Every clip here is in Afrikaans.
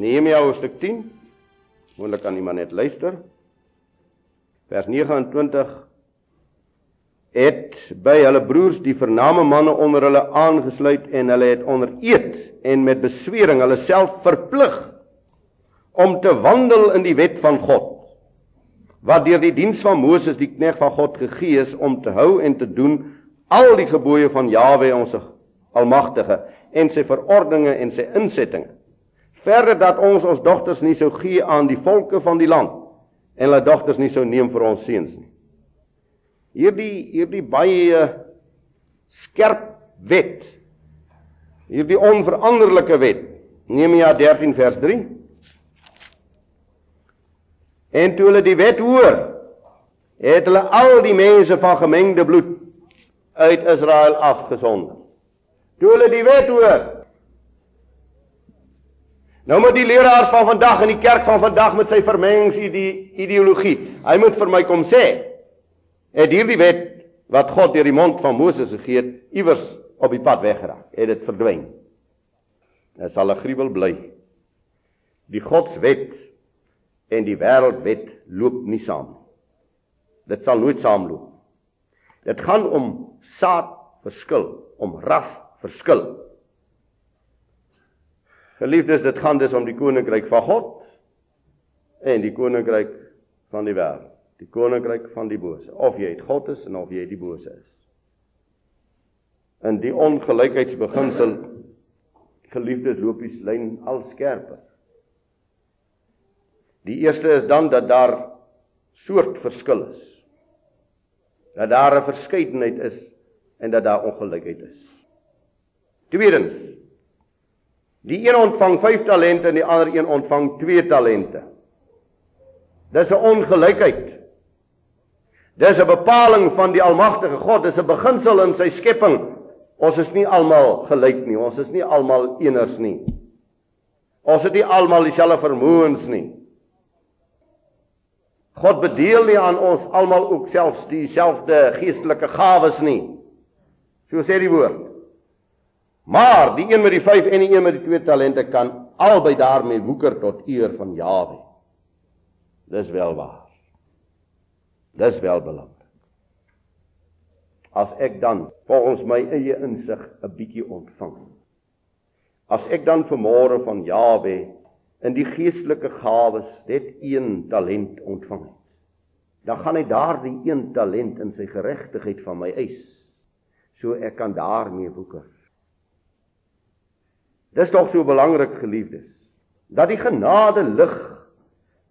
Nehemia hoofstuk 10. Moontlik kan iemand net luister. Vers 29 het by hulle broers die vername manne onder hulle aangesluit en hulle het onder eed en met beswering hulle self verplig om te wandel in die wet van God wat deur die diens van Moses die knegt van God gegee is om te hou en te doen al die gebooie van Jawe ons almagtige en sy verordeninge en sy insettinge verder dat ons ons dogters nie sou gee aan die volke van die land en hulle dogters nie sou neem vir ons seuns nie. Hierdie hierdie baie skerp wet hierdie onveranderlike wet Nehemia 13 vers 3 En toe hulle die wet hoor het hulle al die mense van gemengde bloed uit Israel afgesonder. Toe hulle die wet hoor Nou met die leraars van vandag in die kerk van vandag met sy vermengingsideologie hy moet vir my kom sê het hierdie wet wat God deur die mond van Moses gegee het, iewers op die pad weggeraak. Het dit verdwyn. Dit sal 'n gruwel bly. Die Godswet en die wêreldwet loop nie saam. Dit sal nooit saamloop. Dit gaan om saad verskil, om ras verskil. Geliefdes, dit gaan dus om die koninkryk van God en die koninkryk van die wêreld. Die koninkryk van die bose. Of jy het God is en of jy die bose is. In die ongelykheidsbeginsel geliefdes loop die lyn al skerper. Die eerste is dan dat daar soort verskil is. Dat daar 'n verskeidenheid is en dat daar ongelykheid is. Tweedens die een ontvang 5 talente en die ander een ontvang 2 talente dis 'n ongelykheid Dis 'n bepaling van die almagtige God, dis 'n beginsel in sy skepping. Ons is nie almal gelyk nie, ons is nie almal eeners nie. Ons het nie almal dieselfde vermoëns nie. God bedeel nie aan ons almal ook selfs dieselfde geestelike gawes nie. So sê die woord. Maar die een met die 5 en die een met die 2 talente kan albei daarmee woeker tot eer van Jawe. Dis wel waar. Dis wel belangrik. As ek dan volgens my eie insig 'n bietjie ontvang. As ek dan vermôre van Jawe in die geestelike gawes net een talent ontvang het, dan gaan hy daardie een talent in sy geregtigheid van my eis. So ek kan daarmee woeker. Dis tog so belangrik geliefdes dat die genade lig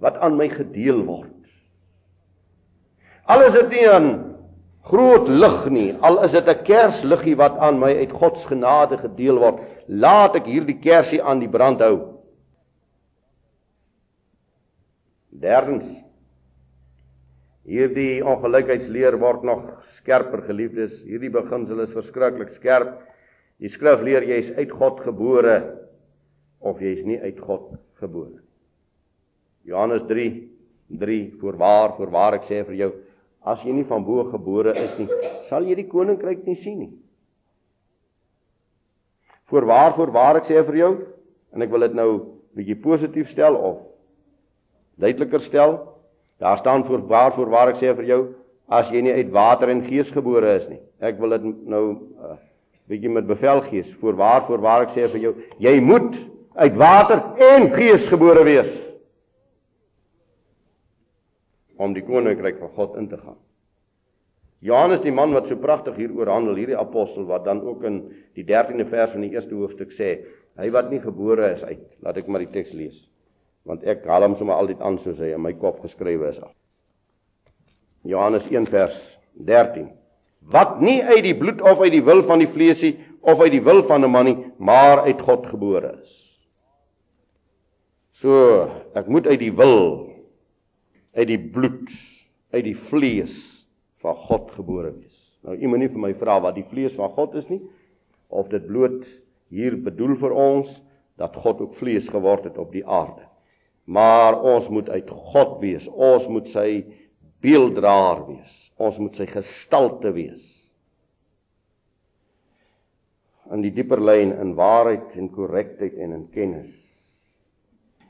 wat aan my gedeel word Al is dit nie 'n groot lig nie, al is dit 'n kersliggie wat aan my uit God se genade gedeel word, laat ek hierdie kersie aan die brand hou. Derdens Hierdie ongelykheidsleer word nog skerper geliefdes. Hierdie beginsel is verskriklik skerp. Die skrif leer jy is uit God gebore of jy is nie uit God gebore. Johannes 3 3 voorwaar voorwaar ek sê vir jou as jy nie van bo gebore is nie, sal jy die koninkryk nie sien nie. Voorwaar, voorwaar ek sê vir jou, en ek wil dit nou bietjie positief stel of duideliker stel. Daar staan voorwaar, voorwaar ek sê vir jou, as jy nie uit water en gees gebore is nie. Ek wil dit nou uh, bietjie met bevel gee. Voorwaar, voorwaar ek sê vir jou, jy moet uit water en gees gebore wees om die koninkryk van God in te gaan. Johannes die man wat so pragtig hieroor handel, hierdie apostel wat dan ook in die 13de vers van die eerste hoofstuk sê, hy wat nie gebore is uit, laat ek maar die teks lees. Want ek haal hom sommer altyd aan soos hy in my kop geskrywe is. Johannes 1 vers 13. Wat nie uit die bloed of uit die wil van die vleesie of uit die wil van 'n man nie, maar uit God gebore is. So, ek moet uit die wil uit die bloed, uit die vlees van God gebore wees. Nou u moenie vir my vra wat die vlees van God is nie of dit bloot hier bedoel vir ons dat God ook vlees geword het op die aarde. Maar ons moet uit God wees. Ons moet sy beelddraer wees. Ons moet sy gestalte wees. In die dieper lyn in waarheid en korrektheid en in kennis.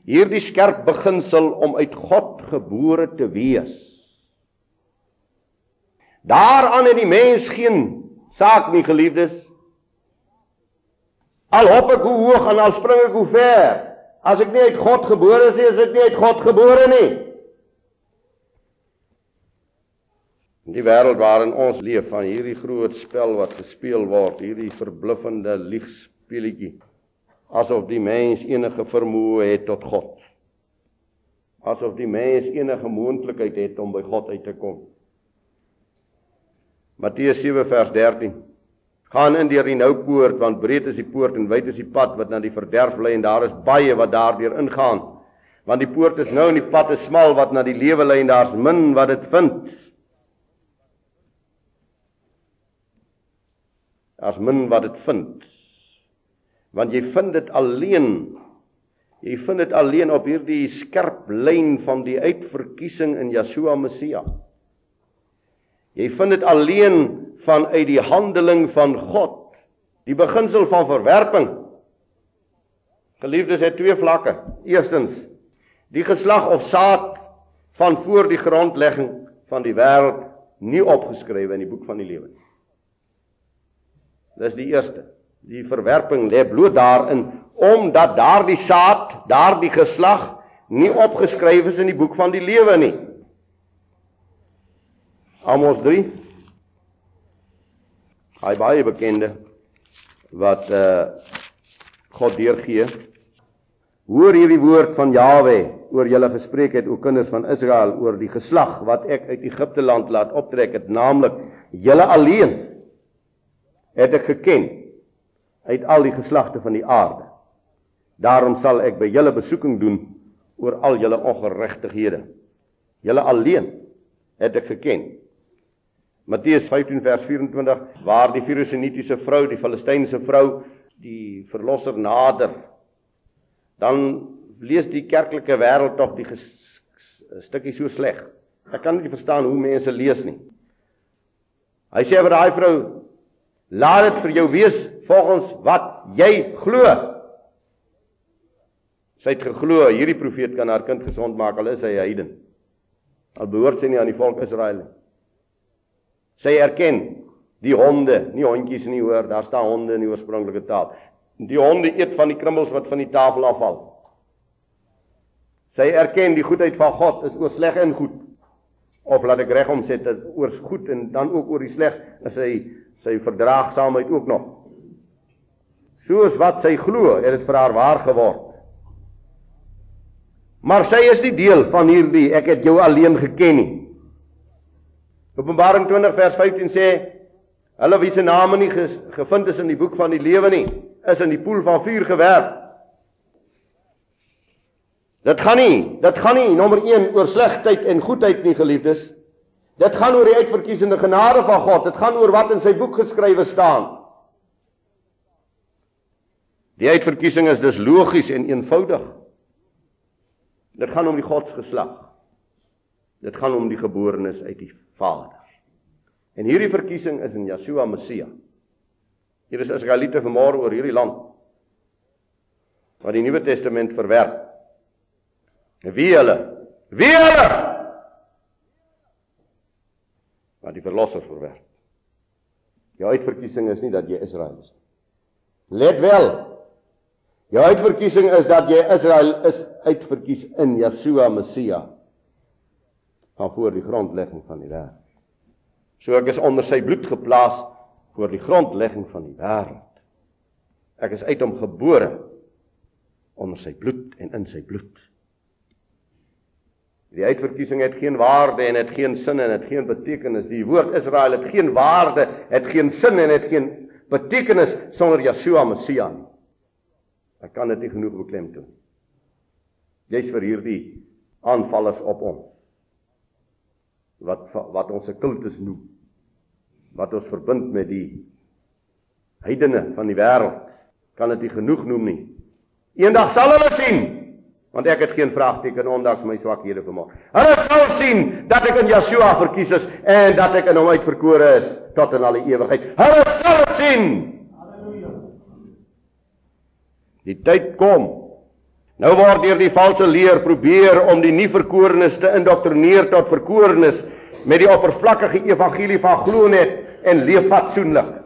Hierdie skerp beginsel om uit God gebore te wees. Daaraan het die mens geen saak nie, geliefdes. Al hop ek hoe hoog en al spring ek hoe ver, as ek nie uit God gebore is, is ek nie uit God gebore nie. Die wêreld waarin ons leef, van hierdie groot spel wat gespeel word, hierdie verbluffende liegspeletjie, asof die mens enige vermoë het tot God. Asof die mens enige moontlikheid het om by God uit te kom. Matteus 7 vers 13 Gaan in deur die nou poort want breed is die poort en wyd is die pad wat na die verderf lei en daar is baie wat daardeur ingaan. Want die poort is nou en die pad is smal wat na die lewe lei en daar's min wat dit vind. Daar's min wat dit vind. Want jy vind dit alleen jy vind dit alleen op hierdie skerp lyn van die uitverkiesing in Yeshua Messia jy vind dit alleen vanuit die handeling van God die beginsel van verwerping. Geliefdes het twee vlakke. Eerstens die geslag of saad van voor die grondlegging van die wêreld nie opgeskrywe in die boek van die lewe nie dis die eerste Die verwerping lê bloot daarin omdat daardie saad, daardie geslag nie opgeskryf is in die boek van die lewe nie. Amos 3. Hy baie bekende wat uh God deurgee. Hoor hierdie woord van Jawe oor julle gespreek het o kinders van Israel oor die geslag wat ek uit Egipte land laat optrek het, naamlik julle alleen het ek geken uit al die geslagte van die aarde. Daarom sal ek by julle besoeking doen oor al julle ongeregtighede. Julle alleen het ek geken. Matteus 15 vers 24 waar die Filosenitiese vrou, die Filistynse vrou, die verlosser nader. Dan lees die kerklike wêreld tog die stukkie so sleg. Ek kan nie verstaan hoe mense lees nie. Hy sê vir daai vrou, laat dit vir jou wees volgens wat jy glo. Sy het geglo hierdie profeet kan haar kind gesond maak al is hy 'n heiden. Al behoort sy nie aan die volk Israel nie. Sy erken die honde, nie hondjies nie hoor, daar staan honde in die oorspronklike taal. Die honde eet van die krummels wat van die tafel afval. Sy erken die goedheid van God is oor sleg en goed. Of laat ek regom sê dit oor goed en dan ook oor die sleg is hy sy verdraagsaamheid ook nog soos wat sy glo, het dit vir haar waar geword. Maar sy is nie deel van hierdie ek het jou alleen geken nie. Openbaring 20 vers 15 sê hulle wie se name nie ges, gevind is in die boek van die lewe nie, is in die poel van vuur gewerp. Dit gaan nie, dit gaan nie nommer 1 oor slegheid en goedheid nie geliefdes. Dit gaan oor die uitverkiesende genade van God. Dit gaan oor wat in sy boek geskrywe staan. Die uitverkiesing is dus logies en eenvoudig. Dit gaan om die godsgeslag. Dit gaan om die geborenes uit die Vader. En hierdie verkiesing is in Yeshua Messia. Hier is Israeliete vanmôre oor hierdie land wat die Nuwe Testament verwerp. Wie hulle? Wie hulle? Wat die verlosser verwerp. Jou uitverkiesing is nie dat jy Israel is. Let wel, Jou uitverkiesing is dat jy Israel is uitverkies in Yeshua Messia van voor die grondlegging van die wêreld. So ek is onder sy bloed geplaas voor die grondlegging van die wêreld. Ek is uit hom gebore onder sy bloed en in sy bloed. Die uitverkiesing het geen waarde en het geen sin en het geen betekenis. Die woord Israel het geen waarde, het geen sin en het geen betekenis sonder Yeshua Messia nie. Ek kan dit nie genoeg beklemtoon. Jy's vir hierdie aanvallers op ons. Wat wat ons se kultus noem. Wat ons verbind met die heidene van die wêreld. Kan dit nie genoeg noem nie. Eendag sal hulle sien want ek het geen vraagteken ondanks my swakhede vermoë. Hulle sal sien dat ek in Yeshua verkies is en dat ek in hom uitverkore is tot in alle ewigheid. Hulle sal sien. Die tyd kom Nou word deur die valse leer probeer om die nie verkorenes te indoktrineer tot verkorenes met die oppervlakkige evangelie van glo net en leef fatsoenlik.